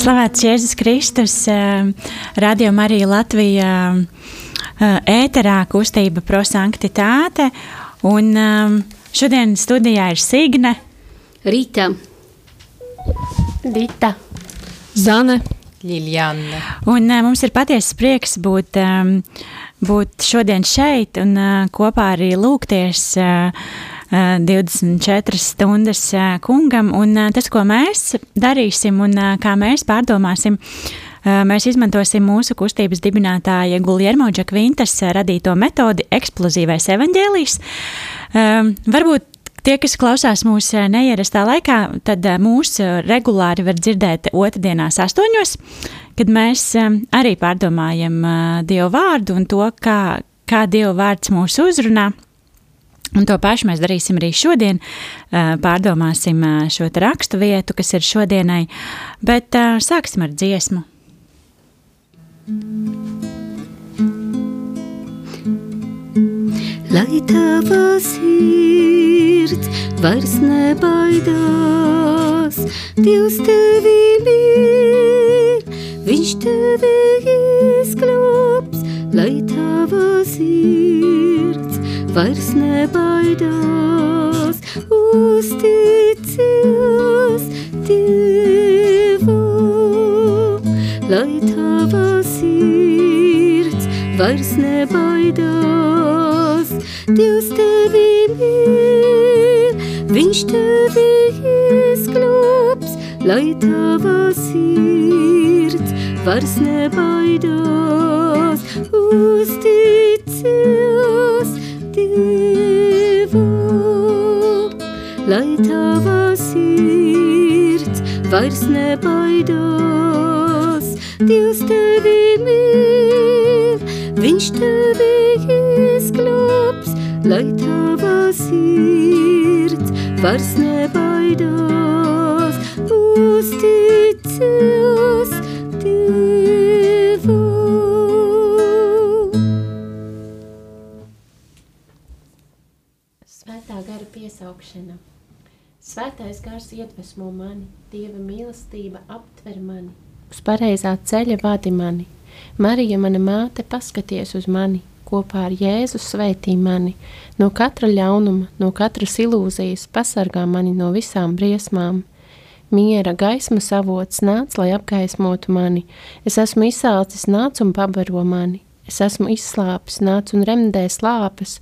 Slavēts Jēzus Kristus, Radio Marija Latvijā, ēterā kustība prosanktitāte, un šodien studijā ir Signe, Rīta, Dita, Zane, Liljana. Un mums ir patiesas prieks būt, būt šodien šeit un kopā arī lūgties 24 stundas kungam, un tas, ko mēs darīsim un kā mēs pārdomāsim, mēs izmantosim mūsu kustības dibinātāja Guljermo Džakvintas radīto metodi eksplozīvais evaņģēlijs. Varbūt Tie, kas klausās mūsu neierastā laikā, tad mūs regulāri var dzirdēt otrdienās, astoņos, kad mēs arī pārdomājam Dievu vārdu un to, kā, kā Dieva vārds mūs uzrunā. Un to pašu mēs darīsim arī šodien. Pārdomāsim šo rakstu vietu, kas ir šodienai, bet sāksim ar dziesmu. Lai tava sirds vairs nebaidās, Dievs tevi mīl, Viņš tevi izglābs, lai tava sirds vairs nebaidās, uzticies Dievam, lai tava sirds vairs nebaidās, Dievs tevi mīl, Viņš tevi izglābs, lai tava sirds vairs nebaidās, uzticies Dievam, lai tava sirds vairs nebaidās, Dievs tevi mīl, Viņš tevi izglābs, lai tava sirds vairs nebaidās, uzticies piesaukšana. Svētais gars iedvesmo mani, Dieva mīlestība aptver mani, uz pareizā ceļa vadi mani. Marija, mana māte, paskaties uz mani, kopā ar Jēzu svētī mani, no katra ļaunuma, no katras ilūzijas, pasargā mani no visām briesmām. Miera gaismas avots nāc, lai apgaismotu mani. Es esmu izsācis, nāc un pabaro mani. Es esmu izslāpis, nāc un remdē slāpes.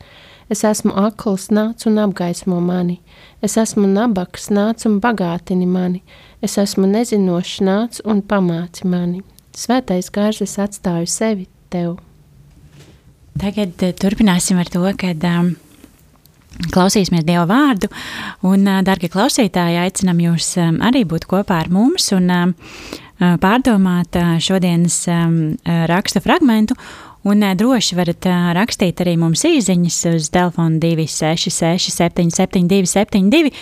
Es esmu akls, nāc un apgaismo mani. Es esmu nabaks, nāc un bagātini mani. Es esmu nezinošs, nāc un pamāci mani. Svētais gars es atstāju sevi tev. Tagad uh, turpināsim ar to, kad um, klausīsimies Dieva vārdu. Un, uh, darbie klausītāji, aicinām jūs um, arī būt kopā ar mums un um, pārdomāt uh, šodienas um, raksta fragmentu. Un droši varat rakstīt arī mums īsiņas uz telefona 266, 772, 72.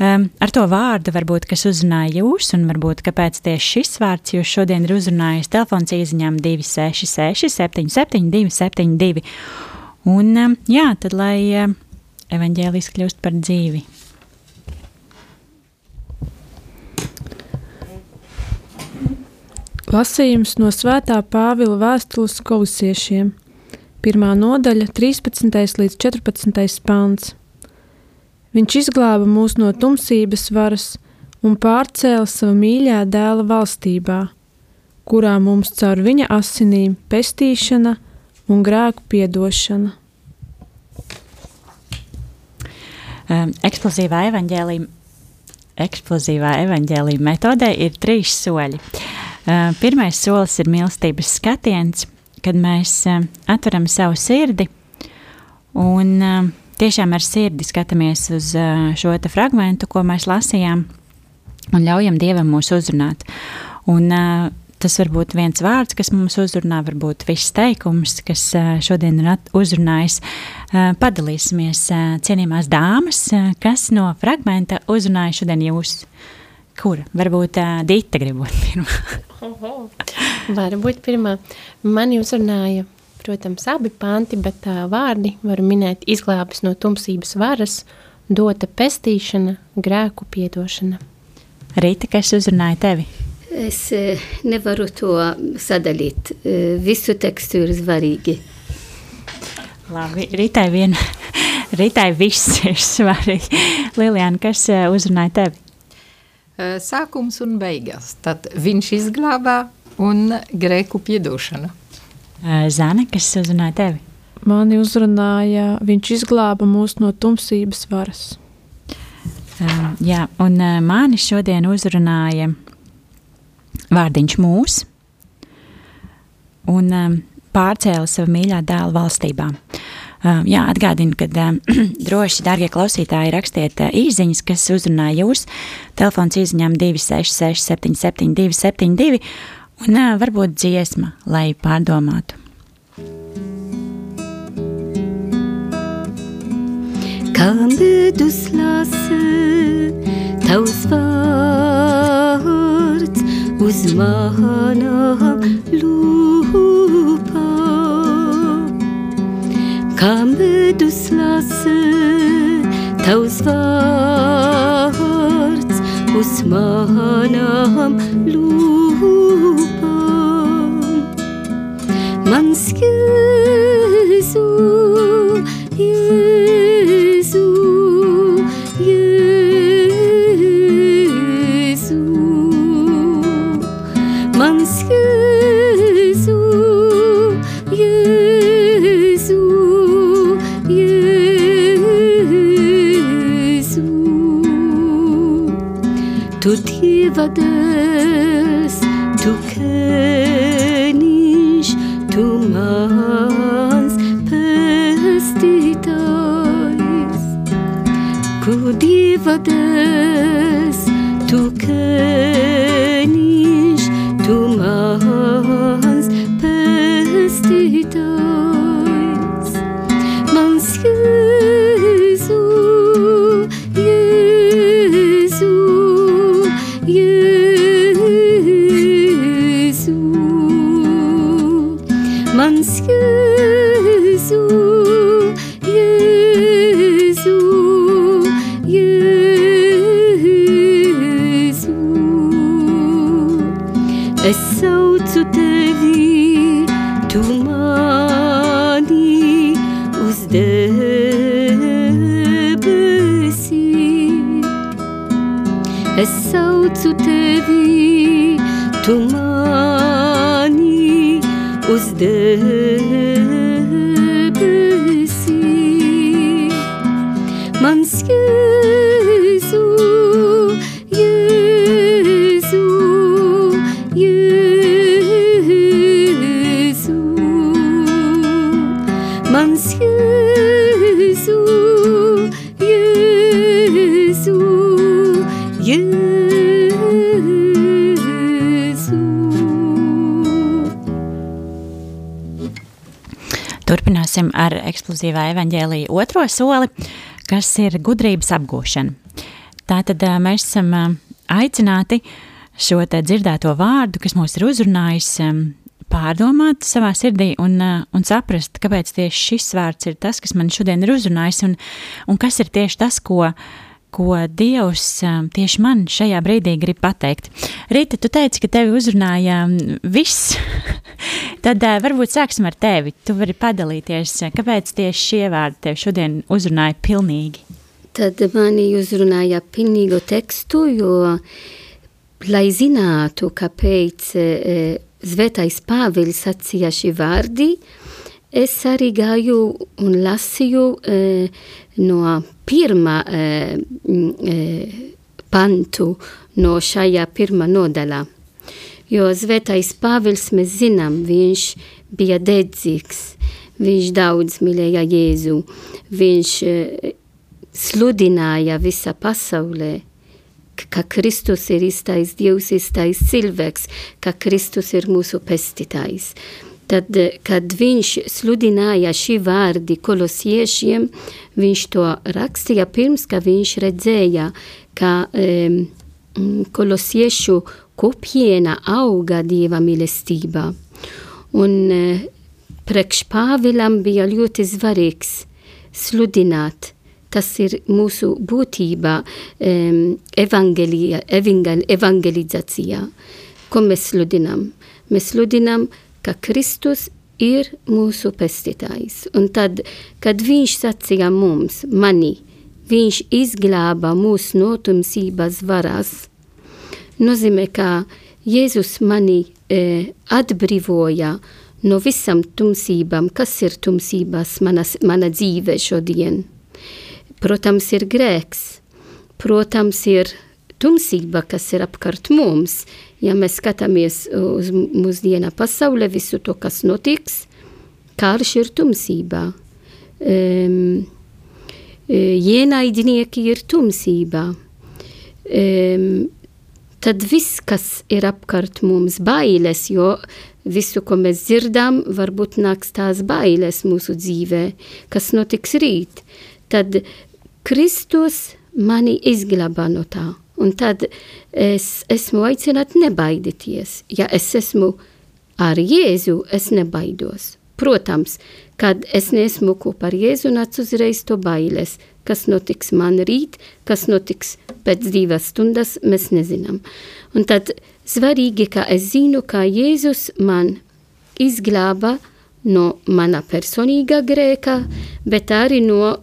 Um, ar to vārdu, varbūt, kas uzrunāja jūs, un varbūt kāpēc tieši šis vārds jūs šodien ir uzrunājis. Telefons īsiņām 266, 772, 72. Un, um, jā, tad lai um, evaņģēlis kļūst par dzīvi. Lasījums no Svētā Pāvila vēstules kolosiešiem, pirmā nodaļa, 13. līdz 14. pāns. Viņš izglāba mūs no tumsības varas un pārcēla savu mīļā dēla valstībā, kurā mums caur viņa asinīm pestīšana un grēku piedošana. Um, eksplozīvā evaņģēlīja, eksplozīvā evaņģēlīja metodē ir trīs soļi. Uh, pirmais solis ir mīlestības skatiens, kad mēs uh, atveram savu sirdi un uh, tiešām ar sirdi skatāmies uz uh, šo fragment, ko mēs lasījām, un ļaujam Dievam mūs uzrunāt. Un, uh, tas var būt viens vārds, kas mums uzrunā, varbūt viss teikums, kas uh, šodien ir uzrunājis. Uh, padalīsimies uh, cienījumās dāmas, uh, kas no fragmenta uzrunāja šodien jūs. Kur? Varbūt uh, Dita grib būt pirmā. Varbūt pirmā. Mani uzrunāja, protams, abi panti, bet tā vārdi varu minēt izglābis no tumsības varas, dota pestīšana, grēku piedošana. Rīta, kas uzrunāja tevi? Es nevaru to sadalīt. Visu tekstu ir svarīgi. Labi, Ritai, vien, Ritai viss ir svarīgi. Lilijāna, kas uzrunāja tevi? Eh, Sākums un beigas. Tad viņš izglābā un grēku piedošana. Eh, Zane, kas uzrunāja tevi? Mani uzrunāja, viņš izglāba mūs no tumsības varas. Um, jā, un uh, mani šodien uzrunāja vārdiņš mūs un um, pārcēla savu mīļā dēla valstībā. Um, jā, atgādinu, ka droši, darbie klausītāji, rakstiet īsiņas, kas uzrunā jūs. Telefons izziņām 266, 772, 72, un varbūt dziesma, lai pārdomātu. Kā medus lasa tavs vārds uz manām lūpām. Kā medus lasa tavs vārds uz manām lūpām. Mans Jēzu, Dieva dēls, tu keniņš, tu mans pestītājs. Ku Dieva dēls, tu keniņš, eksplozīvā evaņģēlīja otro soli, kas ir gudrības apgūšana. Tātad mēs esam aicināti šo dzirdēto vārdu, kas mūs ir uzrunājis, pārdomāt savā sirdī un, un saprast, kāpēc tieši šis vārds ir tas, kas man šodien ir uzrunājis, un, un kas ir tieši tas, ko, ko Dievs ā, tieši man šajā brīdī grib pateikt. Rīta, tu teici, ka tevi uzrunāja ā, viss. Tad uh, varbūt sāksim ar tevi. Tu vari padalīties, uh, kāpēc tieši šie vārdi tev šodien uzrunāja pilnīgi. Tad mani uzrunāja pilnīgu tekstu, jo, lai zinātu, kāpēc e, Zvētais Pāvils sacīja šī vārdi, es arī gāju un lasīju e, no pirmā e, m, e, pantu no šajā pirmā nodaļā. Jo Zvētais Pāvils mēs zinām, viņš bija dedzīgs, viņš daudz mīlēja Jēzu, viņš e, sludināja visā pasaulē, ka Kristus ir īstais Dievs, īstais cilvēks, ka Kristus ir mūsu pestītājs. Tad, eh, kad viņš sludināja šī vārdi kolosiešiem, viņš to rakstīja pirms, ka viņš redzēja, ka um, kolosiešu kopiena auga Dieva mīlestībā. Un uh, priekš Pāvilam bija ļoti svarīgs sludināt tas ir mūsu būtība um, evangeli, evangel, evangelizācijā. ko mēs sludinām? Mēs sludinām, ka Kristus ir mūsu pestītājs. Un tad, kad viņš sacīja mums, mani, viņš izglāba mūsu notumsības varas, nozīmē, ka Jēzus mani e, atbrīvoja no visam tumsībām, kas ir tumsības mana, mana dzīve šodien. Protams, ir grēks, protams, ir tumsība, kas ir apkārt mums. Ja mēs skatāmies uz mūsdienu pasaulē, visu to, kas notiks, karš ir tumsība. Um, ienaidnieki ir tumsība. Um, tad viss, kas ir apkārt mums, bailes, jo visu, ko mēs dzirdam, varbūt nāks tās bailes mūsu dzīvē, kas notiks rīt. Tad Kristus mani izglābā no tā. Un tad es esmu aicināts nebaidīties. Ja es esmu ar Jēzu, es nebaidos. Protams, kad es neesmu kopā ar Jēzu, nāc uzreiz to bailes. Kas notiks man rīt, kas notiks pēc divas stundas, mēs nezinām. Un tad svarīgi, ka es zinu, ka Jēzus man izglāba no mana personīgā grēka, bet arī no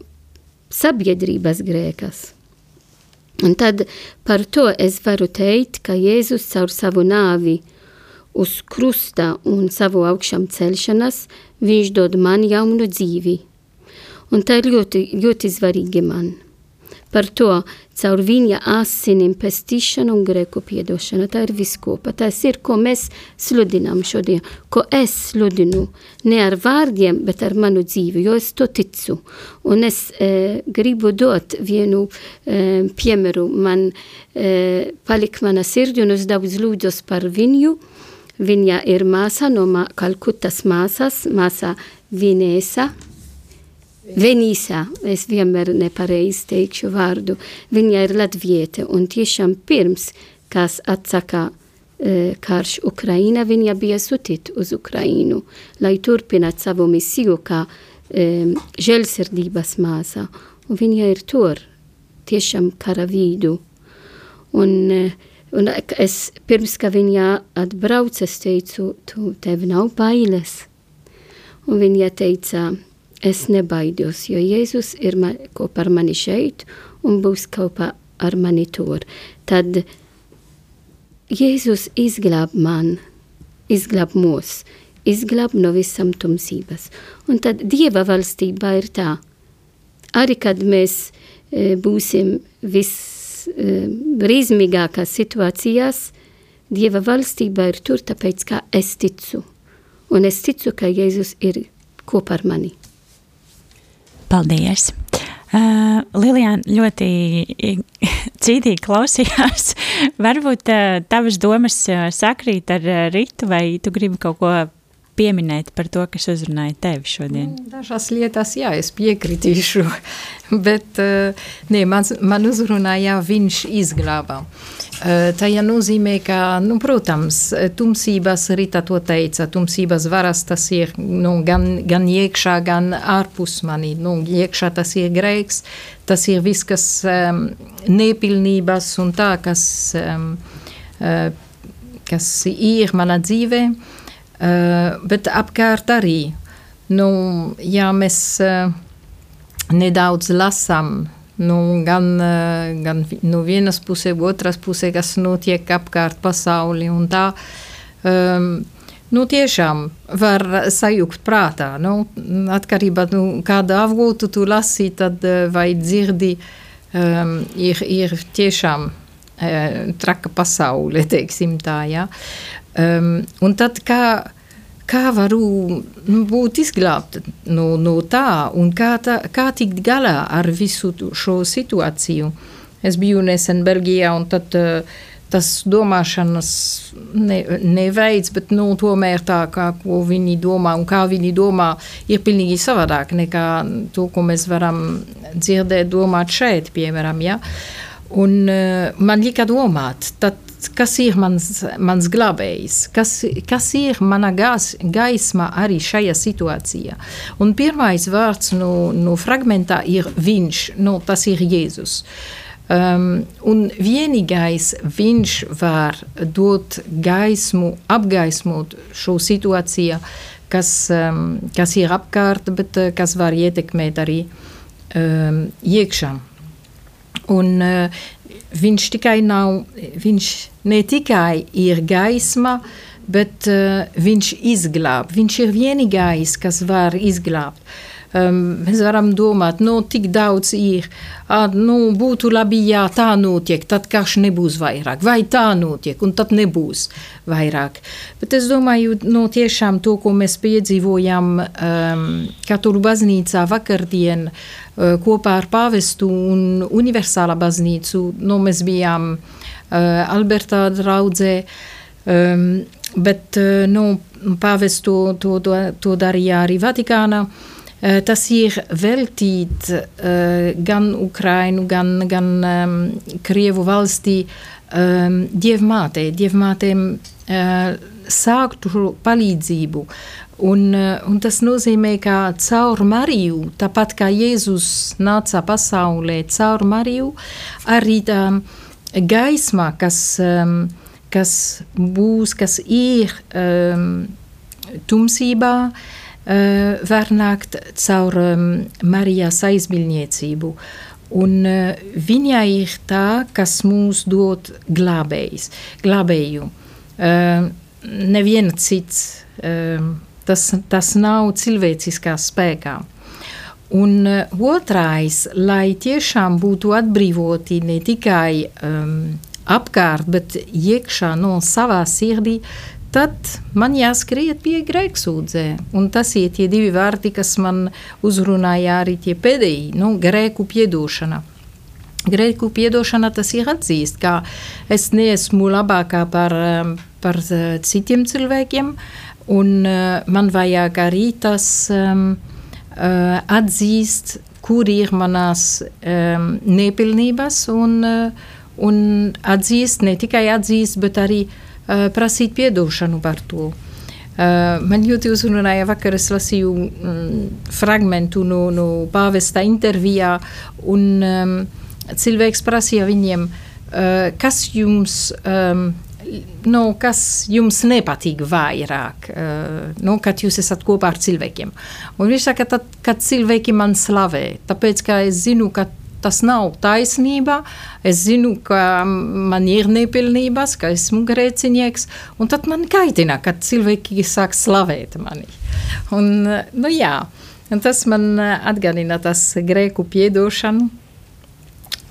sabiedrības grēkas. Un tad par to es varu teikt, ka Jēzus caur savu nāvi uz krusta un savu augšām celšanas, viņš dod man jaunu dzīvi. Un tā ir ļoti, ļoti svarīgi man. Par to caur viņa asinīm pestīšanu un grēku piedošanu. Tā ir viskopa. Tas ir, ko mēs sludinām šodien, ko es sludinu. Ne ar vārdiem, bet ar manu dzīvi, jo es to ticu. Un es e, gribu dot vienu e, piemēru. Man e, palika mana sirdi un es daudz lūdzos par viņu. Viņa ir māsa no Kalkutas māsas, māsa Vinēsa. Venīsā, es vienmēr nepareizi teikšu vārdu, viņa ir latviete, un tiešām pirms, kas atsaka e, karš Ukraina, viņa bija sūtīta uz Ukrainu, lai turpinātu savu misiju kā e, žēlsirdības māsa, un viņa ir tur, tiešām kara vidu. Un, e, un es pirms, ka viņa atbrauc, es teicu, tu tev nav bailes. Un viņa teica, es nebaidos, jo Jēzus ir man, kopā ar mani šeit un būs kopā ar mani tur. Tad Jēzus izglāb man, izglāb mūs, izglāb no visam tumsības. Un tad Dieva valstībā ir tā, arī kad mēs e, būsim visbrīzmīgākās e, situācijās, Dieva valstībā ir tur, tāpēc, ka es ticu. Un es ticu, ka Jēzus ir kopā ar mani. Paldies! Uh, Lilijāna ļoti cītīgi klausījās. Varbūt uh, tavas domas uh, sakrīt ar uh, Ritu, vai tu gribi kaut ko pieminēt par to, kas uzrunāja tevi šodien? Nu, dažas lietas, jā, es piekritīšu, bet uh, ne, man, man uzrunāja viņš izglābā. Uh, tajā nozīmē, ka, nu, protams, tumsības, Rita to teica, tumsības varas tas ir nu, gan, gan iekšā, gan ārpus mani. Nu, iekšā tas ir grēks, tas ir viss, kas um, nepilnības un tā, kas, um, uh, kas ir mana dzīvē. Uh, bet apkārt arī, nu, ja mēs uh, nedaudz lasām Nu, gan, eh, gan no vienas puses, otras puses, kas notiek apkārt pasauli un tā. Um, Nu, tiešām var sajūgt prātā. Nu, atkarībā no nu, kāda avotu tu lasi, tad vai dzirdi, um, ir, ir tiešām uh, traka pasaule, teiksim tā. Ja? Um, un tad kā kā varu nu, būt izglābta no, no tā, un kā, tā, kā tikt galā ar visu šo situāciju. Es biju nesen Belgijā, un tad, uh, tas domāšanas ne, neveids, bet nu, tomēr tā, kā viņi domā un kā viņi domā, ir pilnīgi savādāk nekā to, ko mēs varam dzirdēt, domāt šeit, piemēram. Ja? Un uh, man lika domāt, tad kas ir mans, mans glābējs, kas, kas ir mana gās, gaisma arī šajā situācijā. Un pirmais vārds no, no fragmentā ir viņš, no, tas ir Jēzus. Um, un vienīgais viņš var dot gaismu, apgaismot šo situāciju, kas, um, kas ir apkārt, bet uh, kas var ietekmēt arī um, iekšā. Un uh, viņš tikai nav, viņš ne tikai ir gaisma, bet uh, viņš izglāb. Viņš ir vienīgais, kas var izglābt. Um, mēs varam domāt, no nu, tik daudz ir, ah, nu, būtu labi, ja tā notiek, tad karš nebūs vairāk, vai tā notiek, un tad nebūs vairāk. Bet es domāju, no nu, tiešām to, ko mēs piedzīvojam um, katru baznīcā vakardien uh, kopā ar pāvestu un universālā baznīcu, nu, mēs bijām uh, Albertā draudzē, um, bet, uh, nu, pāvestu to, to, to darīja arī Vatikāna. Uh, Eh, tas ir veltīts eh, gan Ukrainu, gan, gan um, Krievu valstī um, dievmātei, dievmātēm uh, sāktu palīdzību. Un, un tas nozīmē, ka caur Mariju, tāpat kā Jēzus nāca pasaulē, caur Mariju, arī tā gaisma, kas, um, kas būs, kas ir um, tumsībā, uh, var nākt caur Marijas aizbildniecību. Un viņa ir tā, kas mums dod glābējs, glābēju. Neviena cits, tas, tas nav cilvēciskā spēkā. Un otrais, lai tiešām būtu atbrīvoti ne tikai um, apkārt, bet iekšā no savā sirdī, tad man jāskriet pie grēksūdzē. Un tas ir tie divi vārdi, kas man uzrunāja arī tie pēdējie, nu, grēku piedošana. Grēku piedošana tas ir atzīst, ka es neesmu labākā par, um, par uh, citiem cilvēkiem, un uh, man vajag arī tas um, uh, atzīst, kur ir manas um, nepilnības, un, un atzīst, ne tikai atzīst, bet arī uh, prasīt atdošanu par to. Uh, man ļoti uzrunāja vakar, es lasīju mm, fragmentu no, no pāvesta intervijā, un um, cilvēks prasīja viņiem, uh, kas jums. Um, nu, kas jums nepatīk vairāk, nu, kad jūs esat kopā ar cilvēkiem. Un viņš saka, tad, kad cilvēki man slavē, tāpēc, ka es zinu, ka tas nav taisnība. Es zinu, ka man ir nepilnības, ka esmu grēcinieks, un tad man kaitina, kad cilvēki sāk slavēt mani. Un, nu, jā, un tas man atgādina tas grēku piedošanu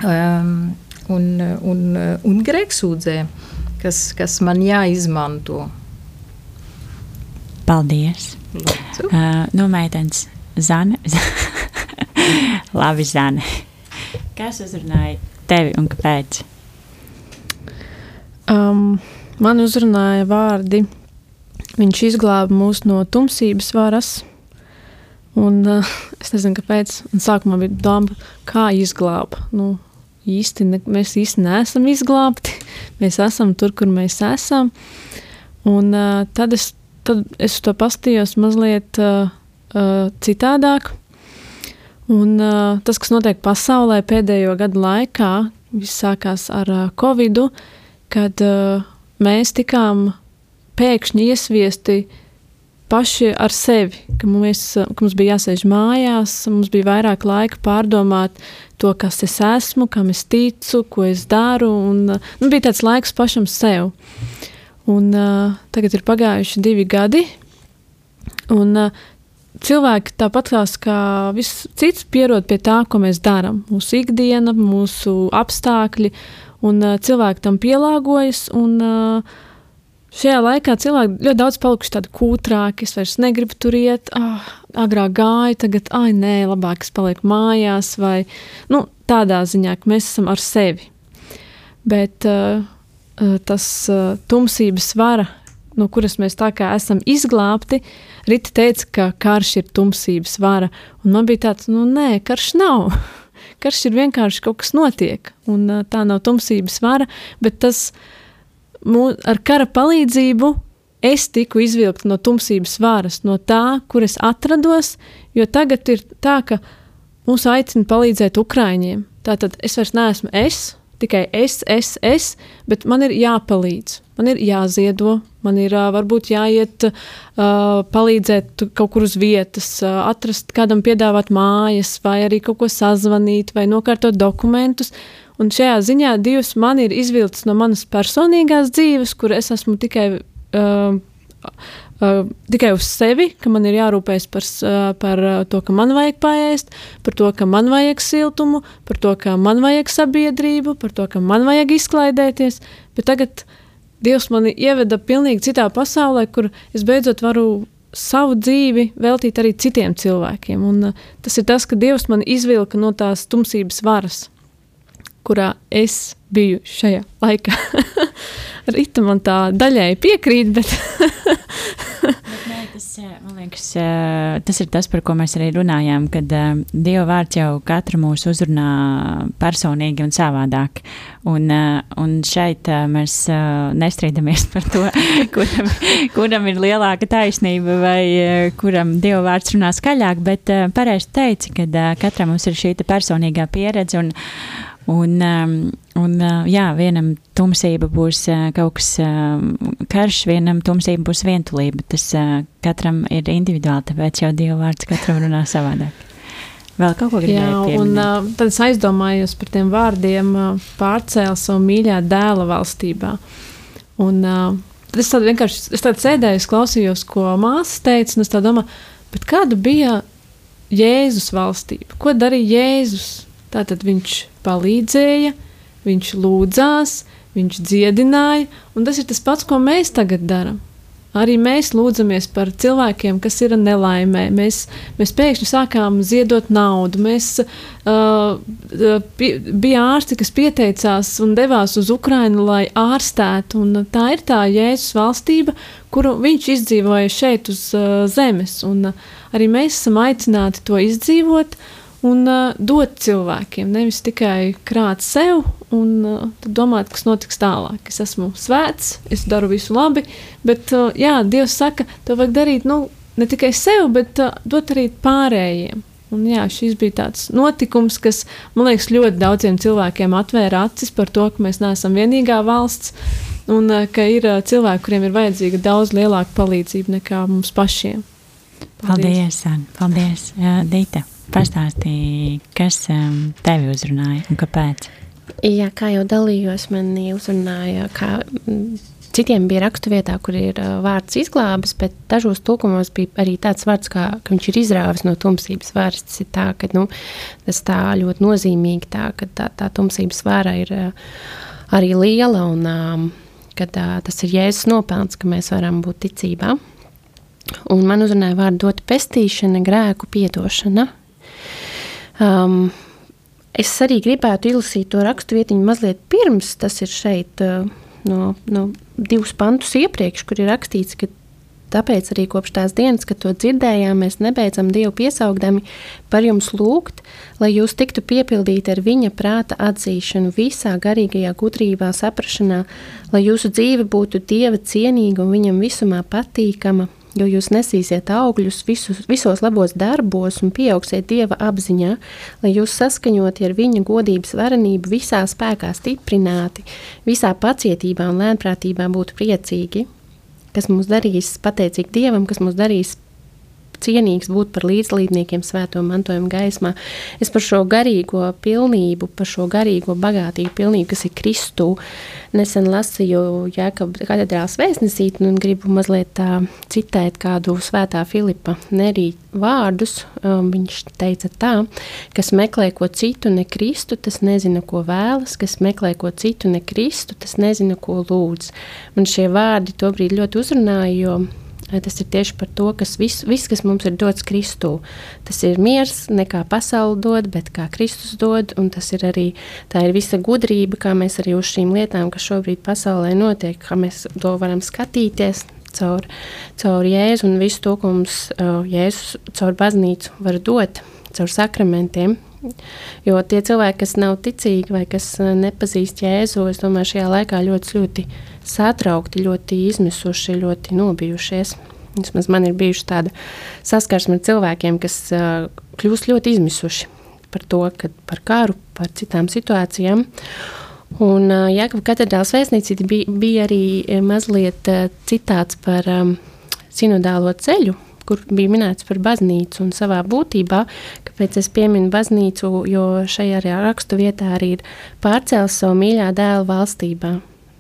um, un, un, un grēksūdzē, kas, kas man jāizmanto. Paldies! Lūdzu. Uh, nu, meitenes, Zane. Labi, Zane. Kas uzrunāja tevi un kāpēc? Um, man uzrunāja vārdi. Viņš izglāba mūs no tumsības varas. Un, uh, es nezinu, kāpēc. Un sākumā bija doma, kā izglābt. Nu, īsti ne, mēs īsti neesam izglābti. Mēs esam tur, kur mēs esam. Un, uh, tad, es, tad es to pastījos mazliet uh, uh, citādāk. Un, uh, tas, kas notiek pasaulē pēdējo gadu laikā, viss sākās ar uh, Covid, kad uh, mēs tikām pēkšņi iesviesti paši ar sevi, ka, mēs, ka mums bija jāsēž mājās, mums bija vairāk laika pārdomāt to, kas es esmu, kam es ticu, ko es daru. Un, nu, bija tāds laiks pašam sev. Un, uh, tagad ir pagājuši divi gadi, un uh, cilvēki tāpat kā viss cits pierod pie tā, ko mēs darām. Mūsu ikdiena, mūsu apstākļi, un uh, cilvēki tam pielāgojas. Un, uh, Šajā laikā cilvēki ļoti daudz palikuši tādi kūtrāki. Es vairs negribu tur iet, ah, agrāk gāju, tagad, ah, nē, labāk es palieku mājās. Vai nu, tādā ziņā, ka mēs esam ar sevi. Bet uh, tas uh, tumsības vara, no kuras mēs tā kā esam izglābti, Rita teica, ka karš ir tumsības vara, un man bija tāds, nu nē, karš nav. Karš ir vienkārši kaut kas notiek, un tā nav tumsības vara, bet tas ar kara palīdzību es tiku izvilkta no tumsības varas, no tā, kur es atrados, jo tagad ir tā, ka mūs aicina palīdzēt Ukraiņiem. Tātad es vairs neesmu es, tikai es, es, es, bet man ir jāpalīdz. Man ir jāziedo, man ir varbūt jāiet, uh, palīdzēt kaut kur uz vietas, uh, atrast kādam piedāvāt mājas, vai arī kaut ko sazvanīt, vai nokārtot dokumentus. Un šajā ziņā Dievs man ir izvilcis no manas personīgās dzīves, kur es esmu tikai uh, Uh, tikai uz sevi, ka man ir jārūpējas par, uh, par uh, to, ka man vajag paēst, par to, ka man vajag siltumu, par to, ka man vajag sabiedrību, par to, ka man vajag izklaidēties. Bet tagad Dievs mani ieveda pilnīgi citā pasaulē, kur es beidzot varu savu dzīvi veltīt arī citiem cilvēkiem. Un, uh, tas ir tas, ka Dievs man izvilka no tās tumsības varas, kurā es biju šajā laikā. Rīta man tā daļēji piekrīt, bet. bet nē, tas, liekas, tas ir tas, par ko mēs arī runājām, kad uh, Dieva vārds jau katru mūsu uzrunā personīgi un savādāk. Un, un šeit mēs nestrīdamies par to, kuram, kuram ir lielāka taisnība vai kuram Dieva vārds runā skaļāk, bet pareizi teici, ka katram mums ir šī personīgā pieredze. Un, Un, um, un uh, jā, vienam tumsība būs uh, kaut kas uh, karš, vienam tumsība būs vientulība. Tas uh, katram ir individuāli, tāpēc jau Dieva vārds katram runā savādāk. Vēl kaut ko gribēju Jā, un uh, tad es aizdomājos par tiem vārdiem uh, pārcēla savu mīļā dēla valstībā. Un uh, tad es tādu vienkārši es tādu sēdēju, klausījos, ko māsas teica, un es domāju, kāda bija Jēzus valstība? Ko darīja Jēzus? Tātad viņš palīdzēja, viņš lūdzās, viņš dziedināja, un tas ir tas pats, ko mēs tagad darām. Arī mēs lūdzamies par cilvēkiem, kas ir nelaimē. Mēs, mēs pēkšņi sākām ziedot naudu. Mēs uh, bija ārsti, kas pieteicās un devās uz Ukrajinu, lai ārstētu. Un tā ir tā Jēzus valstība, kuru viņš izdzīvoja šeit uz uh, zemes. Un, uh, arī mēs esam aicināti to izdzīvot. Uh, un uh, dot cilvēkiem, nevis tikai krāt sev un uh, domāt, kas notiks tālāk. Es esmu svēts, es daru visu labi, bet uh, jā, Dievs saka, to vajag darīt nu, ne tikai sev, bet uh, dot arī pārējiem. Un, jā, šis bija tāds notikums, kas man liekas ļoti daudziem cilvēkiem atvēra acis par to, ka mēs neesam vienīgā valsts un uh, ka ir uh, cilvēki, kuriem ir vajadzīga daudz lielāka palīdzība nekā mums pašiem. Paldies, Paldies Anna! Paldies, uh, Dīta! Pastāstīja, kas um, tevi uzrunāja un kāpēc? Jā, kā jau dalījos, manī uzrunāja, kā citiem bija raksturvietā, kur ir uh, vārds izglābis, bet dažos tulkumos bija arī tāds vārds, kā, ka viņš ir izrāvis no tumsības varas. Tas ir tā, ka nu, tas tā ļoti nozīmīgi, tā, ka tā, tā tumsības vara ir uh, arī liela un um, ka uh, tas ir Jēzus nopelns, ka mēs varam būt ticībā. Un man uzrunāja vārdu dot pestīšana, grēku piedošana. Um, es arī gribētu izlasīt to rakstu vietiņu mazliet pirms tas ir šeit, uh, no, no divus pantus iepriekš, kur ir rakstīts, ka Tāpēc arī kopš tās dienas, kad to dzirdējām, mēs nebeidzam Dievu piesaugdami par jums lūgt, lai jūs tiktu piepildīti ar viņa prāta atzīšanu visā garīgajā gudrībā, saprašanā, lai jūsu dzīve būtu Dieva cienīga un viņam visumā patīkama, jo jūs nesīsiet augļus visus, visos labos darbos un pieaugsiet Dieva apziņā, lai jūs saskaņoti ar viņa godības varenību visā spēkā stiprināti, visā pacietībā un lēnprātībā būtu priecīgi, kas mūs darīs pateicīgi Dievam, kas mūs darīs cienīgs būt par līdzlīdniekiem svēto mantojuma gaismā. Es par šo garīgo pilnību, par šo garīgo bagātīgu pilnību, kas ir Kristū, nesen lasīju Jēkabas katedrāls vēstnesīt un gribu mazliet tā citēt kādu svētā Filipa Nerī vārdus. Um, viņš teica tā, kas meklē ko citu ne Kristu, tas nezina, ko vēlas, kas meklē ko citu ne Kristu, tas nezina, ko lūdz. Man šie vārdi tobrīd ļoti uzrunāja, jo Tas ir tieši par to, kas viss, vis, kas mums ir dots Kristū. Tas ir miers, ne kā pasaule dod, bet kā Kristus dod. Tas ir arī tā ir visa gudrība, kā mēs arī uz šīm lietām, kas šobrīd pasaulē notiek, kā mēs to varam skatīties caur, caur Jēzu un visu to, ko mums uh, Jēzus caur baznīcu var dot, caur sakramentiem. Jo tie cilvēki, kas nav ticīgi vai kas nepazīst Jēzu, es domāju, šajā laikā ļoti, ļoti satraukti, ļoti izmisuši, ļoti nobijušies. Vismaz man ir bijuši tāda saskarsme ar cilvēkiem, kas uh, kļūst ļoti izmisuši par to, kad par karu, par citām situācijām. Un uh, Jēkabas katedrāls vēstniecība bija, bija arī mazliet uh, citāts par um, sinodālo ceļu, kur bija minēts par baznīcu un savā būtībā, kāpēc es pieminu baznīcu, jo šajā rakstu vietā arī ir pārcēlis savu mīļā dēla valstībā.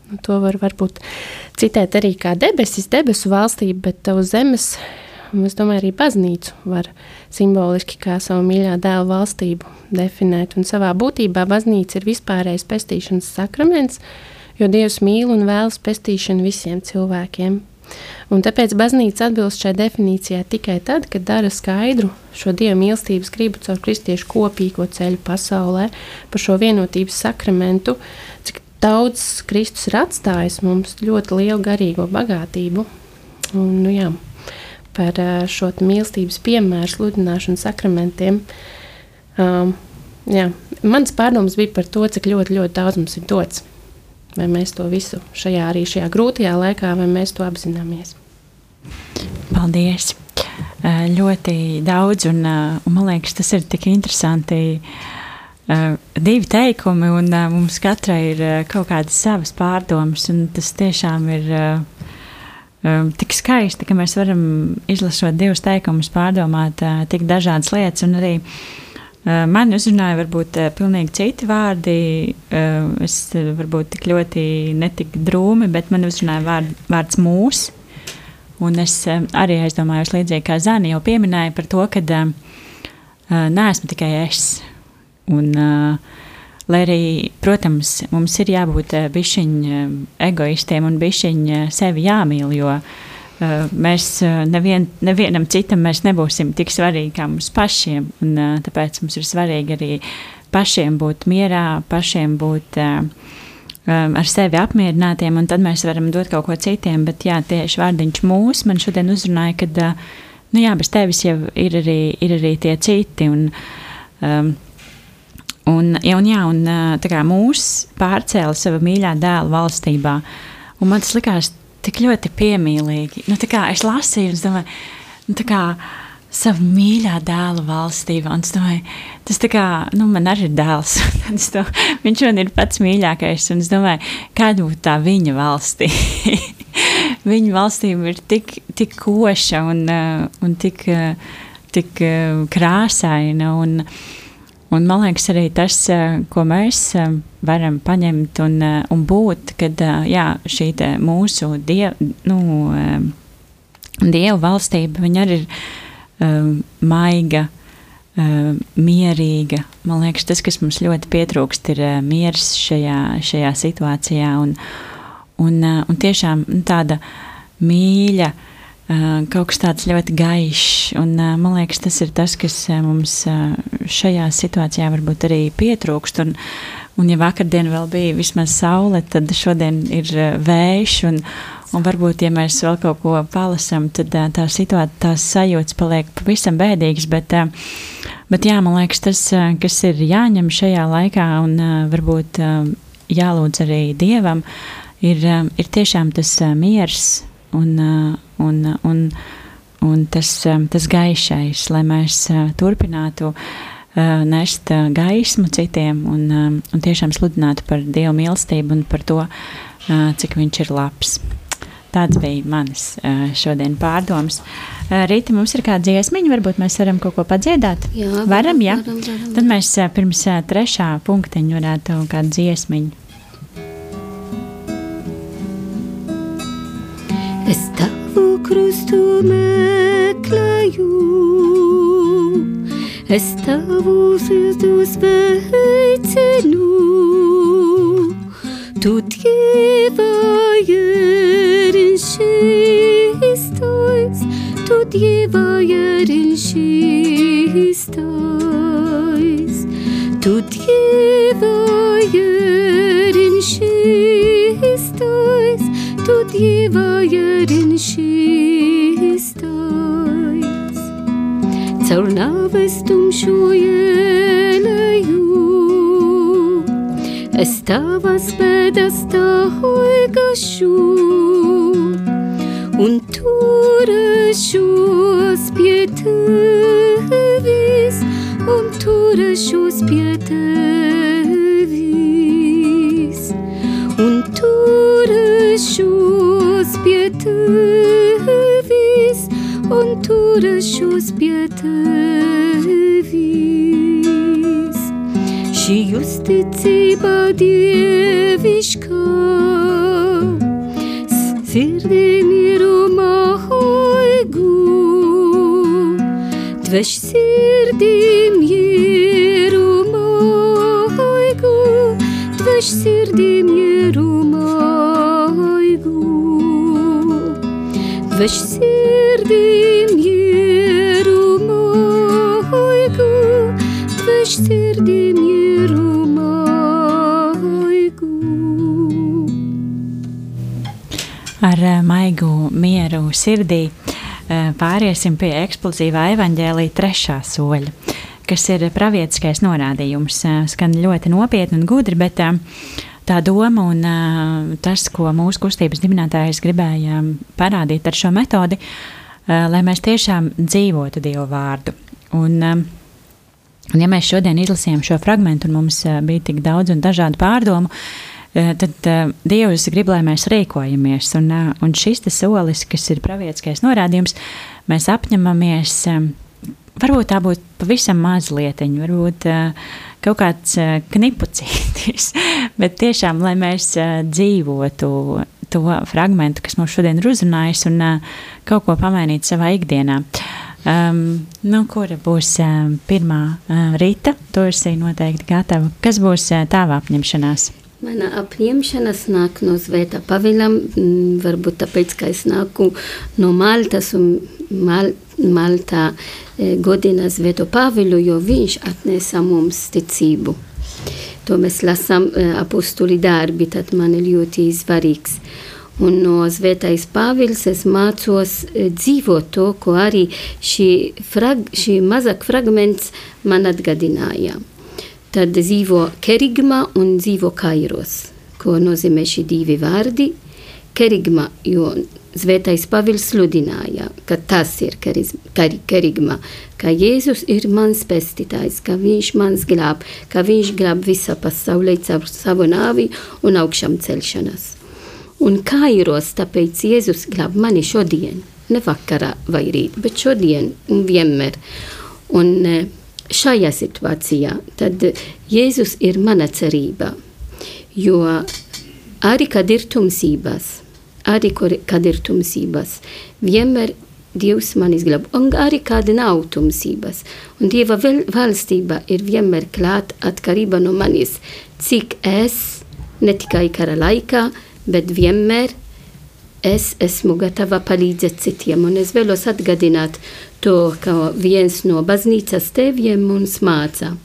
Nu, to var varbūt citēt arī kā debesis, debesu valstība, bet uz zemes, es domāju, arī baznīcu var simboliski kā savu mīļā dēla valstību definēt. Un savā būtībā baznīca ir vispārējais pestīšanas sakraments, jo Dievs mīl un vēlas pestīšanu visiem cilvēkiem. Un tāpēc baznīca atbilst šai definīcijai tikai tad, kad dara skaidru šo dieva mīlestības gribu caur kristiešu kopīgo ceļu pasaulē, par šo vienotības sakramentu, cik daudz Kristus ir atstājis mums ļoti lielu garīgo bagātību. Un, nu, jā, par šo mīlestības piemēru, sludināšanu sakramentiem. Um, jā, mans pārdoms bija par to, cik ļoti, ļoti daudz mums ir dots. Vai mēs to visu šajā arī šajā grūtajā laikā, vai mēs to apzināmies? Paldies! Ļoti daudz, un, un man liekas, tas ir tik interesanti. Divi teikumi, un mums katrai ir kaut kādas savas pārdomas, un tas tiešām ir tik skaisti, ka mēs varam izlasot divus teikumus, pārdomāt tik dažādas lietas, un arī uh, man uzrunāja varbūt uh, pilnīgi citi vārdi, uh, es varbūt tik ļoti netik drūmi, bet man uzrunāja vārd, vārds mūs, un es arī aizdomājos līdzīgi kā Zani jau pieminēja par to, ka neesmu tikai es, Un, lai arī, protams, mums ir jābūt bišķiņa egoistiem un bišķiņa sevi jāmīl, jo uh, mēs uh, nevien, nevienam citam mēs nebūsim tik svarīgi kā mums pašiem. Un, uh, tāpēc mums ir svarīgi arī pašiem būt mierā, pašiem būt ar sevi apmierinātiem, un tad mēs varam dot kaut ko citiem. Bet jā, tieši vārdiņš mūs man šodien uzrunāja, ka uh, nu jā, bez tevis jau ir arī, ir arī tie citi. Un, um, Un, ja, un, jā, un tā kā mūsu pārcēla savā mīļā dēla valstībā, un man tas likās tik ļoti piemīlīgi. Nu, es lasīju, un es domāju, nu, kā savu mīļā dēla valstībā. Un es domāju, tas kā, nu, man arī ir dēls. to, viņš man ir pats mīļākais, un es domāju, kāda būtu tā viņa valstī. viņa valstība ir tik, tik koša un, un tik, tik krāsaina. Un, Un man liekas, arī tas, eh, ko mēs eh, varam paņemt un, eh, un būt, kad jā, šī mūsu diev, nu, dievu valstība arī ir um, maiga, um, mierīga. Man liekas, tas, kas mums ļoti pietrūkst, ir uh, miers šajā, šajā situācijā un, un, uh, un tiešām nu, tāda mīļa. Uh, kaut kas tāds ļoti gaišs. Un, man liekas, tas ir tas, kas mums šajā situācijā varbūt arī pietrūkst. Un, un ja vakardien vēl bija vismaz saule, tad šodien ir vējš. Un, un varbūt, ja mēs vēl kaut ko palasām, tad tā situācija, tās sajūtas paliek pavisam bēdīgas. Bet, bet jā, man liekas, tas, kas ir jāņem šajā laikā un varbūt jālūdz arī Dievam, ir, ir tiešām tas miers un, uh, un, uh, un, un tas, um, tas gaišais, lai mēs uh, turpinātu nest gaismu citiem un, um, un tiešām sludinātu par Dieva mīlestību un par to, cik viņš ir labs. Tāds bija manis šodien pārdoms. Rīta, mums ir kāda dziesmiņa, varbūt mēs varam kaut ko padziedāt? Jā, varam, varam jā. Varam, varam. Tad mēs pirms trešā punktiņa varētu kādu dziesmiņu. Estavo costume claiu Estavo sus dos veitenu Tut jevajer in schistois Tut jevajer in schistois Tut jevajer nāves tumšo ielēju, es tavas pēdas tāhoigašu, un turēšos pie tevis, un dveš sirdim mierumā hoigu, dveš sirdim mierumā hoigu, dveš sirdim mierumā hoigu, dveš sirdim mierumā hoigu. Ar eh, maigu mieru sirdī eh, pāriesim pie eksplozīvā evaņģēlīja trešā soļa, kas ir pravietiskais norādījums. Eh, Skan ļoti nopietni un gudri, bet eh, tā doma un eh, tas, ko mūsu kustības dibinātājs gribēja parādīt ar šo metodi, eh, lai mēs tiešām dzīvotu Dievu vārdu. Un, eh, Un, ja mēs šodien izlasījām šo fragment, un mums eh, bija tik daudz un dažādu pārdomu, eh, tad uh, Dievs grib, lai mēs rīkojamies. Un, uh, un šis solis, kas ir pravietiskais norādījums, mēs apņemamies. Um, varbūt tā būtu pavisam maza lietiņa, varbūt kaut kāds knipucītis, bet tiešām, lai mēs dzīvotu to fragment, kas mums šodien ir uzrunājis, un kaut ko pamainīt savā ikdienā. Um, nu, kura būs uh, pirmā uh, rīta? Tu esi noteikti gatava. Kas būs uh, tava apņemšanās? Mana apņemšanās nāk no Zvēta Pavilam, mm, varbūt tāpēc, ka es nāku no Maltas un Mal Maltā e, godina Zvēto Pavilu, jo viņš atnesa mums ticību. To mēs lasām e, apostuli darbi, tad man ir ļoti svarīgs. Un no Zvētais Pāvils es mācos e, dzīvot to, ko arī šī, frag, šī mazāk fragments man atgadināja. Tad dzīvo kerigma un dzīvo kairos, ko nozīmē šī divi vārdi. Kerigma, jo Zvētais Pāvils sludināja, ka tas ir keriz- kari- kerigma, ka Jēzus ir mans pestītājs, ka viņš mans glāb, ka viņš glāb visā pasaulē caur savu nāvi un augšām celšanās. Un kairos, tāpēc Jēzus glāb mani šodien, ne vakarā vai rīt, bet šodien un vienmēr. Un eh, šajā situācijā tad Jēzus ir mana cerība, jo arī kad ir tumsības, arī kur- kad ir tumsības, vienmēr Dievs man izglāb, un arī kad nav tumsības. Un Dieva vel- valstība ir vienmēr klāt atkarība no manis, cik es, ne tikai kara laikā, bet vienmēr es esmu gatava palīdzēt citiem. Un es vēlos atgādināt to, ka viens no baznīcas tēviem mums māca.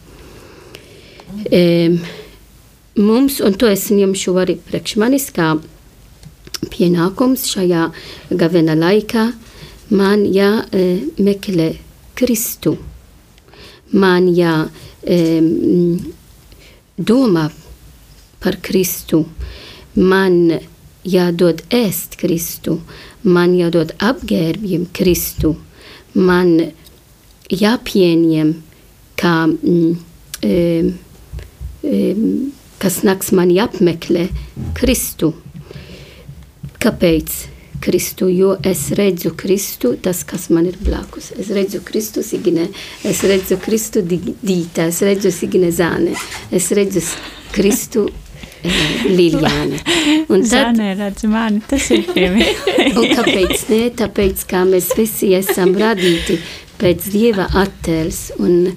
E, mums, un to es ņemšu arī priekš manis, kā pienākums šajā gavena laikā, man jāmeklē Kristu. Man jādomā par Kristu. Man jādod ēst Kristu, man jādod apģērbjiem Kristu, man jāpieņem, kā, mm, em, em, kas nāks man jāapmeklē Kristu. Kāpēc? Kristu, jo es redzu Kristu, tas, kas man ir blakus. Es redzu Kristu Signe, es redzu Kristu Dīta, es redzu Signe Zāne, es redzu Kristu Liljāne. Un tad, Zāne redz mani, tas ir piemēram. un kāpēc ne? Tāpēc, kā mēs visi esam radīti pēc Dieva attēls, un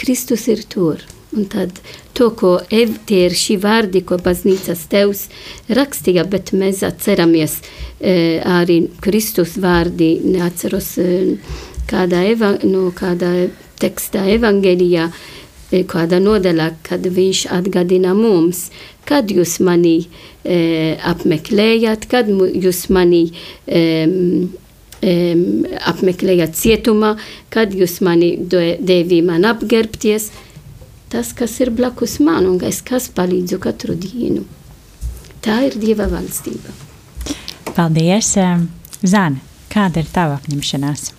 Kristus ir tur. Un tad to, ko ev, tie ir šī vārdi, ko baznīcas tevs rakstīja, bet mēs atceramies e, arī Kristus vārdi, neatceros e, kādā, eva, no kādā tekstā evangelijā, e, kādā nodaļā, kad viņš atgādina mums, kad jūs mani e, apmeklējat, kad jūs mani e, e, apmeklējat cietumā, kad jūs mani devi man apgerbties, tas, kas ir blakus man un es kas palīdzu katru dienu. Tā ir Dieva valstība. Paldies, em, Zāne. Kāda ir tava apņemšanās?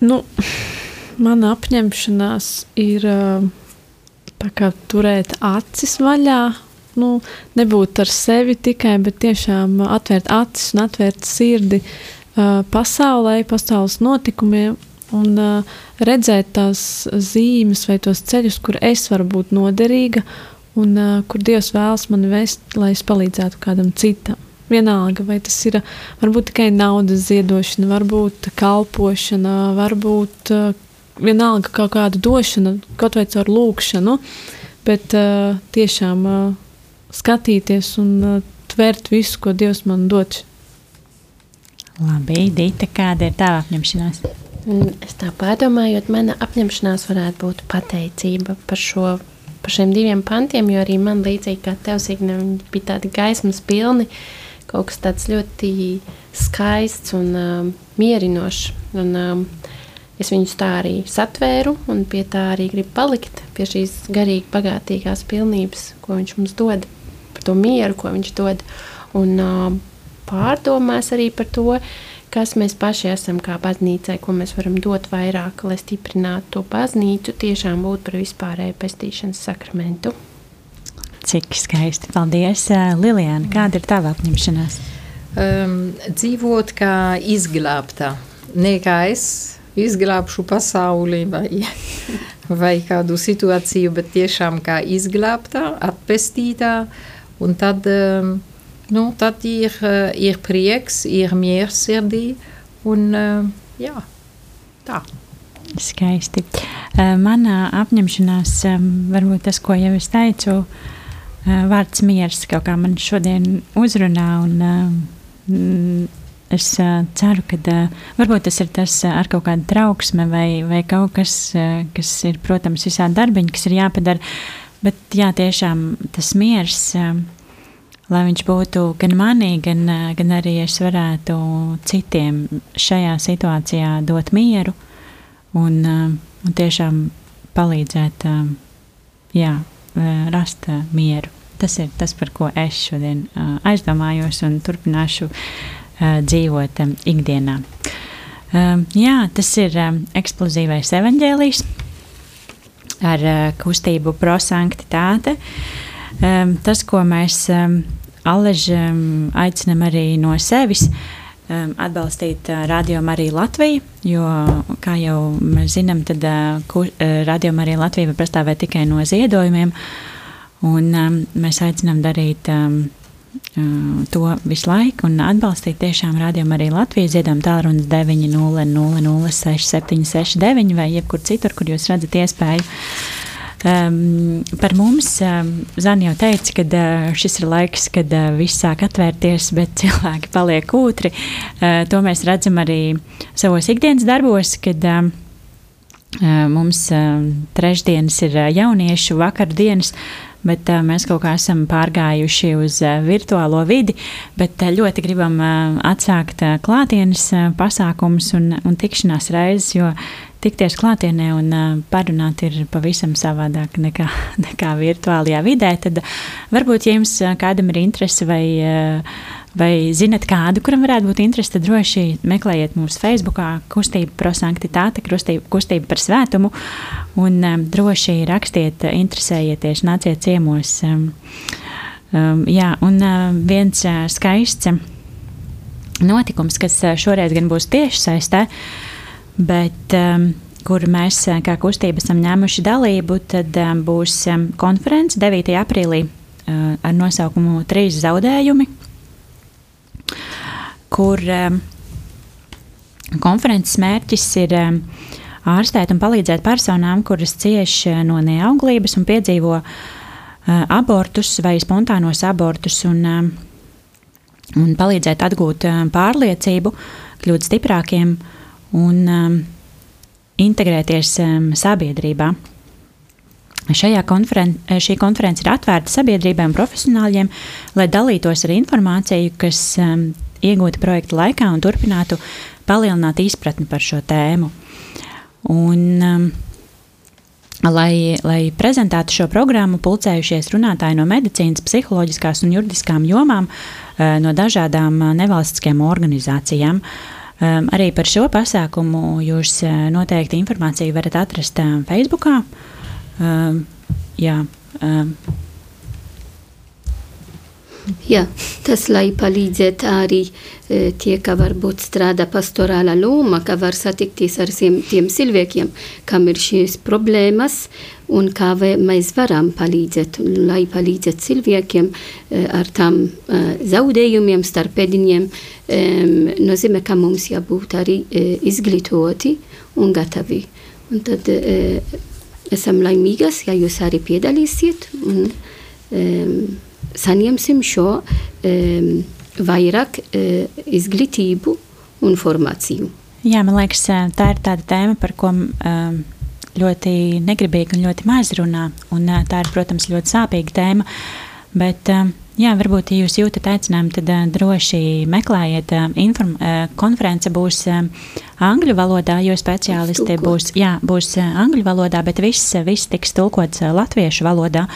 Nu, mana apņemšanās ir kā, turēt acis vaļā. Nu, nebūt ar sevi tikai, bet tiešām atvērt acis un atvērt sirdi uh, pasaulē, pasaules notikumiem un uh, redzēt tās zīmes vai tos ceļus, kur es varu būt noderīga un uh, kur Dievs vēlas mani vest, lai es palīdzētu kādam citam. Vienalga, vai tas ir varbūt tikai naudas ziedošana, varbūt kalpošana, varbūt uh, vienalga kaut kāda došana, kaut vai caur lūkšanu, bet uh, tiešām uh, skatīties un uh, tvērt visu, ko Dievs man dod. Labi, Dita, kāda ir tava apņemšanās? Es tā pārdomājot, mana apņemšanās varētu būt pateicība par šo par šiem diviem pantiem, jo arī man līdzīgi kā tev, Signe, bija tādi gaismas pilni, kaut kas tāds ļoti skaists un um, mierinošs. Un, um, es viņus tā arī satvēru un pie tā arī gribu palikt, pie šīs garīgi bagātīgās pilnības, ko viņš mums dod, par to mieru, ko viņš dod. Un um, pārdomās arī par to, kas mēs paši esam kā baznīcai, ko mēs varam dot vairāk, lai stiprinātu to baznīcu, tiešām būt par vispārēju pestīšanas sakramentu. Cik skaisti. Paldies, Lilijāna. Kāda ir tava apņemšanās? Um, dzīvot kā izglābta. Ne kā es izglābšu pasauli vai, vai kādu situāciju, bet tiešām kā izglābta, atpestītā. Un tad um, nu, tad ir, ir prieks, ir miers sirdī. Un, eh, jā, tā. Skaisti. Manā apņemšanās, varbūt tas, ko jau es teicu, vārds miers kaut kā man šodien uzrunā. Un, es ceru, ka varbūt tas ir tas ar kaut kādu trauksmi vai, vai kaut kas, kas ir, protams, visādi darbiņi, kas ir jāpadara. Bet jā, tiešām tas miers lai viņš būtu gan manī, gan, gan arī es varētu citiem šajā situācijā dot mieru un, un tiešām palīdzēt jā, rast mieru. Tas ir tas, par ko es šodien aizdomājos un turpināšu dzīvot ikdienā. Jā, tas ir eksplozīvais evaņģēlijs ar kustību prosanktitāte. Tas, ko mēs Aležam aicinam arī no sevis um, atbalstīt uh, Radio Mariju Latviju, jo, kā jau mēs zinām, tad uh, uh, Radio Marija Latvija var pastāvēt tikai no ziedojumiem, un um, mēs aicinām darīt um, uh, to visu laiku un atbalstīt tiešām Radio Mariju Latviju, ziedojam tālrunis 900 6769 vai jebkur citur, kur jūs redzat iespēju Um, par mums um, Zana jau teica, ka uh, šis ir laiks, kad uh, viss sāk atvērties, bet cilvēki paliek ūtri. Uh, to mēs redzam arī savos ikdienas darbos, kad um, uh, mums uh, trešdienas ir uh, jauniešu vakardienas. Bet uh, mēs kaut kā esam pārgājuši uz uh, virtuālo vidi, bet uh, ļoti gribam atsākt klātienes pasākumus un, un tikšanās reizes, jo tikties klātienē un parunāt ir pavisam savādāk nekā, nekā virtuālajā vidē, tad varbūt, ja jums kādam ir interese vai, vai zinat kādu, kuram varētu būt interese, droši meklējiet mūsu Facebook, kustība prosanktitāte, kustība, kustība par svētumu, un um, droši rakstiet, interesējieties, nāciet ciemos. Um, um, jā, un uh, viens uh, skaists notikums, kas šoreiz gan būs tieši saistē, uh, bet um, kur mēs kā kustība esam ņēmuši dalību, tad um, būs um, konference 9. aprīlī uh, ar nosaukumu Trīs zaudējumi, kur um, konferences mērķis ir um, ārstēt un palīdzēt personām, kuras cieš no neauglības un piedzīvo abortus vai spontānos abortus, un, un palīdzēt atgūt pārliecību, kļūt stiprākiem un integrēties sabiedrībā. Konferen šī konference ir atvērta sabiedrībai un profesionāļiem, lai dalītos ar informāciju, kas um, iegūta projekta laikā un turpinātu palielināt izpratni par šo tēmu. Un, um, lai, lai prezentētu šo programmu, pulcējušies runātāji no medicīnas, psiholoģiskās un juridiskām jomām, uh, no dažādām uh, nevalstiskajām organizācijām. Um, arī par šo pasākumu jūs uh, noteikti informāciju varat atrast uh, Facebook. Um, jā, um, Jā, tas, lai palīdzētu arī e, tie, ka varbūt strādā pastorāla loma, ka var satikties ar tiem, cilvēkiem, kam ir šīs problēmas, un kā mēs varam palīdzēt, lai palīdzētu cilvēkiem e, ar tām e, zaudējumiem starp pēdiņiem, nozīmē, ka mums jābūt arī izglītoti un gatavi. Un tad esam laimīgas, ja jūs arī piedalīsiet. Un, saņemsim šo um, vairāk uh, izglītību un formāciju. Jā, man liekas, tā ir tāda tēma, par ko um, ļoti negribīgi un ļoti maz runā. Un, uh, tā ir, protams, ļoti sāpīga tēma. Bet, um, jā, varbūt, ja jūs jūtat aicinājumu, tad uh, droši meklējiet. Uh, inform, uh, konference būs uh, angļu valodā, jo speciālisti būs, jā, būs uh, angļu valodā, bet viss, viss tiks tulkots uh, latviešu valodā.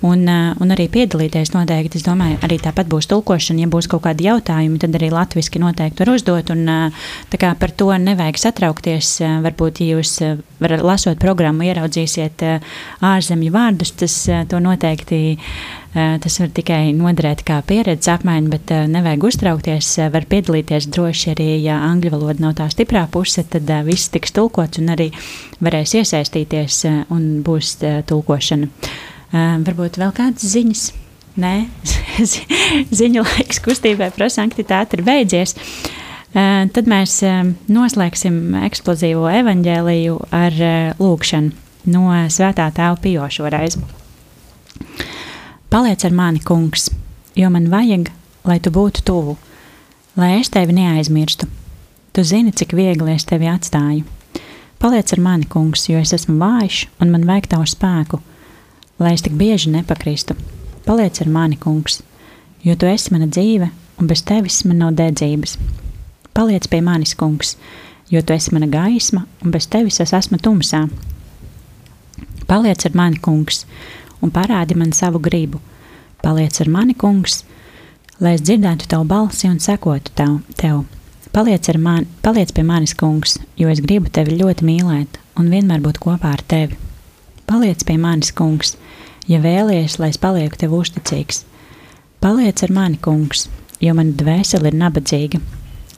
Un, eh, un arī piedalīties noteikti. Es domāju, arī tāpat būs tulkošana. Ja būs kaut kādi jautājumi, tad arī latviešu noteikti var uzdot. Un, eh, par to nevajag satraukties. Eh, varbūt, ja jūs var, lasot programmu, ieraudzīsiet ārzemju vārdus, tas noteikti. Tas var tikai noderēt kā pieredzes apmaiņa, bet nevajag uztraukties. Var piedalīties droši arī, ja angļu valoda nav tā stiprā puse, tad viss tiks tulkots un arī varēs iesaistīties un būs tulkošana. Um, varbūt vēl kādas ziņas. Nē, ziņu laiks kustībai prasa anktitāte ir beidzies. Uh, tad mēs uh, noslēgsim eksplozīvo evaņģēliju ar uh, lūkšanu no Svētā Tēva Pijo šoreiz. Paliec ar mani, kungs, jo man vajag, lai tu būtu tuvu, lai es tevi neaizmirstu. Tu zini, cik viegli es tevi atstāju. Paliec ar mani, kungs, jo es esmu vājš un man vajag tavu spēku lai es tik bieži nepakristu. Paliec ar mani, kungs, jo tu esi mana dzīve, un bez tevis man nav dedzības. Paliec pie manis, kungs, jo tu esi mana gaisma, un bez tevis es esmu tumsā. Paliec ar mani, kungs, un parādi man savu gribu. Paliec ar mani, kungs, lai es dzirdētu tavu balsi un sekotu tev. tev. Paliec, mani, paliec pie manis, kungs, jo es gribu tevi ļoti mīlēt un vienmēr būt kopā ar tevi. Paliec pie manis, kungs, ja vēlies, lai es palieku tev uzticīgs. Paliec ar mani, kungs, jo mana dvēsele ir nabadzīga,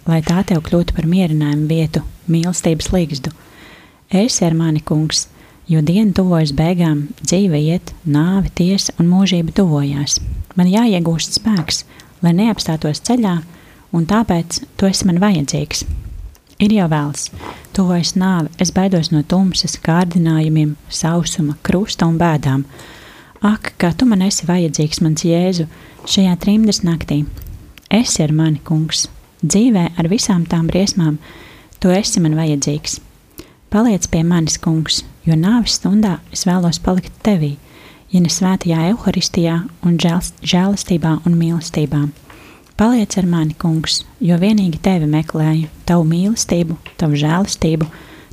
lai tā tev kļūtu par mierinājumu vietu, mīlestības līgstu. Esi ar mani, kungs, jo diena tuvojas beigām, dzīve iet, nāve, tiesa un mūžība tuvojās. Man jāiegūst spēks, lai neapstātos ceļā, un tāpēc tu esi man vajadzīgs. Ir jau vēls, tuvojas nāve, es baidos no tumsas, kārdinājumiem, sausuma, krusta un bēdām. Ak, kā tu man esi vajadzīgs, mans Jēzu, šajā trimdas naktī. Esi ar mani, kungs, dzīvē ar visām tām briesmām, tu esi man vajadzīgs. Paliec pie manis, kungs, jo nāves stundā es vēlos palikt tevī, ja ne svētajā evaharistijā un žēlastībā un mīlestībā. Paliec ar mani, kungs, jo vienīgi tevi meklēju, tavu mīlestību, tavu žēlastību,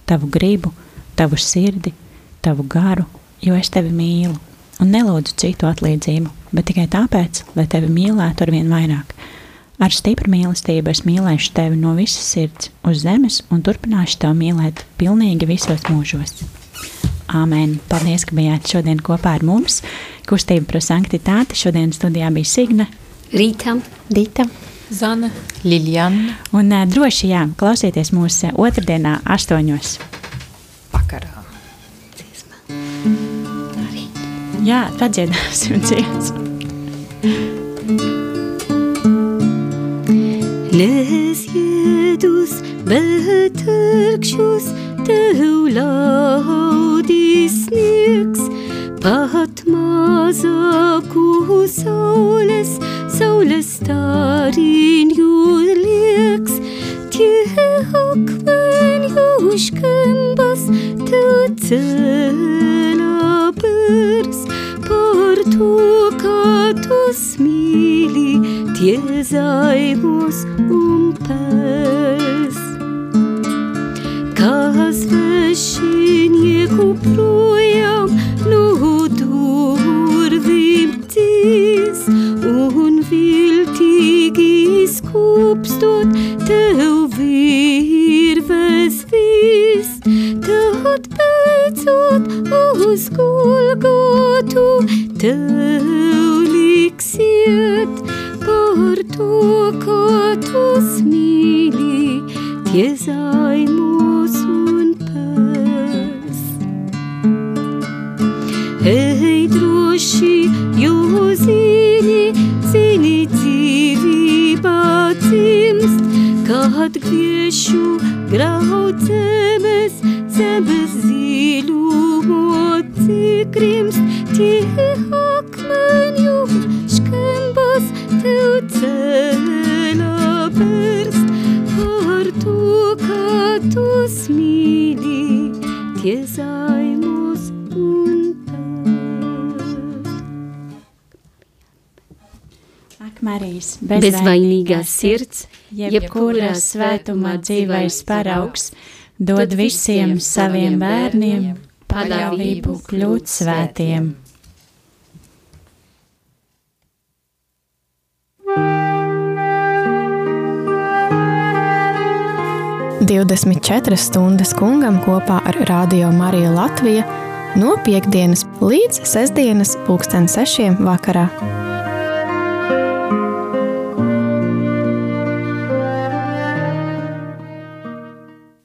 tavu gribu, tavu sirdi, tavu garu, jo es tevi mīlu un nelūdzu citu atlīdzību, bet tikai tāpēc, lai tevi mīlētu ar vien vairāk. Ar stipru mīlestību es mīlēšu tevi no visas sirds uz zemes un turpināšu tevi mīlēt pilnīgi visos mūžos. Āmen! Paldies, ka bijāt šodien kopā ar mums. Kustība par sanktitāti. Šodien studijā bija Signe, Rīta, Dita, Zana, Liljana. Un uh, droši jā, klausieties mūsu otrdienā, astoņos. Vakarā. Jā, padziedāsim dziesmu. Nes Jēzus betrkšus tev laudis sniegs, pat mazāku saules, saules stāriņu lieks, tie akmeņu škembas tev celā pers, par to, kā tu smīli tie zaimos un pēs. Kas vešinieku projām izkūpstot tev virves vis, tad atpēcot uz gulgotu tev liksiet par to, ko tu smīli, tie zaimos un pēs. Ej droši, jūzīt, kad griešu graud zemes, zilumo cikrimst, tie akmeņu škembas tev ceļā pērst, par to, kā tu smīli, tie zaimos un. Ak, Marijas, Bezvainīgā sirds, jebkurā svētumā dzīvais paraugs, dod visiem saviem bērniem paļāvību kļūt svētiem. Divdesmit četras stundas kungam kopā ar Radio Mariju Latviju no piekdienas līdz sestdienas pulksten sešiem vakarā.